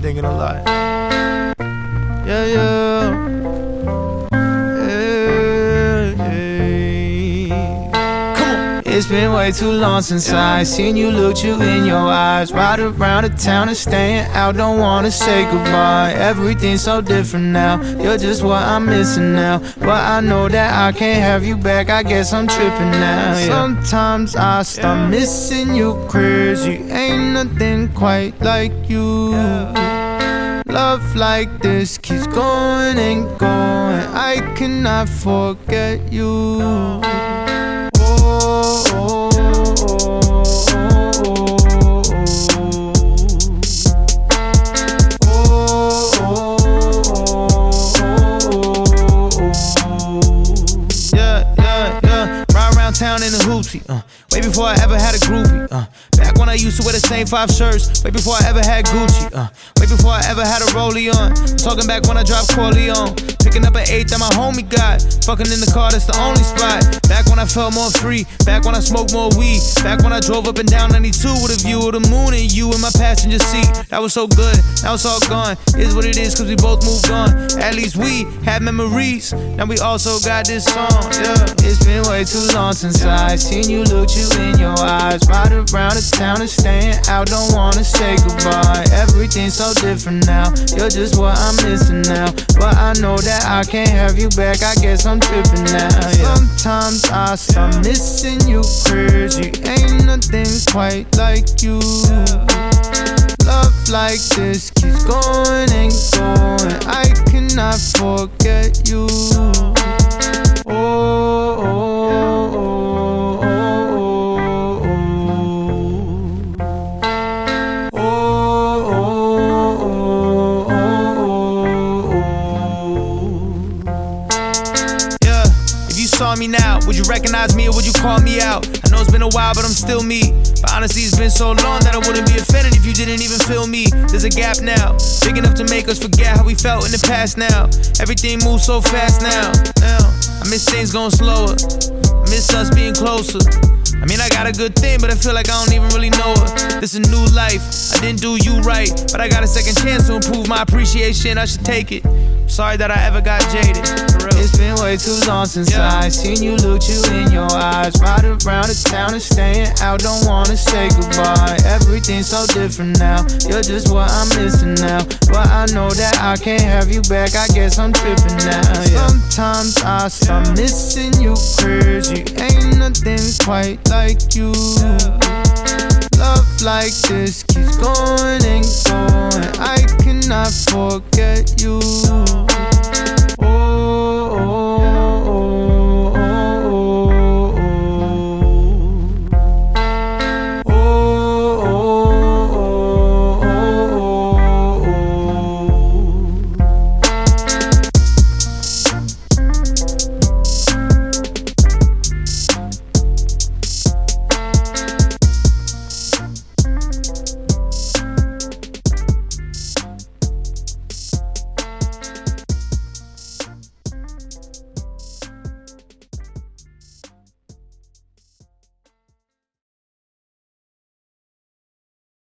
been thinking a lot. Yeah, yeah. Hey, come on. It's been way too long since I seen you look you in your eyes. Ride around the town and staying out, don't wanna say goodbye. Everything's so different now. You're just what I'm missing now. But I know that I can't have you back. I guess I'm tripping now. Yeah. Sometimes I start missing you crazy. Ain't nothing quite like you. Love like this keeps going and going. I cannot forget you. Town in a hoopsie. Uh, way before I ever had a groupie. Uh, back when I used to wear the same five shirts. Way before I ever had Gucci. Uh, way before I ever had a rollie on. Talking back when I dropped Corleone. Picking up an eight that my homie got. Fucking in the car, that's the only spot. Back when I felt more free. Back when I smoked more weed. Back when I drove up and down 92 with a view of the moon and you in my passenger seat. That was so good. Now it's all gone. Is what it is, cause we both moved on. At least we had memories. Now we also got this song. Yeah, it's been way too long since I seen you look you in your eyes. Ride around the town and staying out, don't wanna say goodbye. Everything's so different now. You're just what I'm missing now. But I know that I can't have you back. I guess I'm tripping now. Yeah. Sometimes I start missing you crazy. Ain't nothing quite like you. Love like this keeps going and going. I cannot forget you. Me now, would you recognize me or would you call me out? I know it's been a while, but I'm still me. But honestly, it's been so long that I wouldn't be offended if you didn't even feel me. There's a gap now, big enough to make us forget how we felt in the past now. Everything moves so fast now. Now, I miss things going slower. I miss us being closer. I mean, I got a good thing, but I feel like I don't even really know her. This is a new life. I didn't do you right, but I got a second chance to improve my appreciation. I should take it. Sorry that I ever got jaded. It's been way too long since yeah. I seen you look you in your eyes. Ride around the town and staying out, don't wanna say goodbye. Everything's so different now. You're just what I'm missing now. But I know that I can't have you back. I guess I'm tripping now. Yeah. Sometimes I start missing you crazy. Quite like you. Love like this keeps going and going.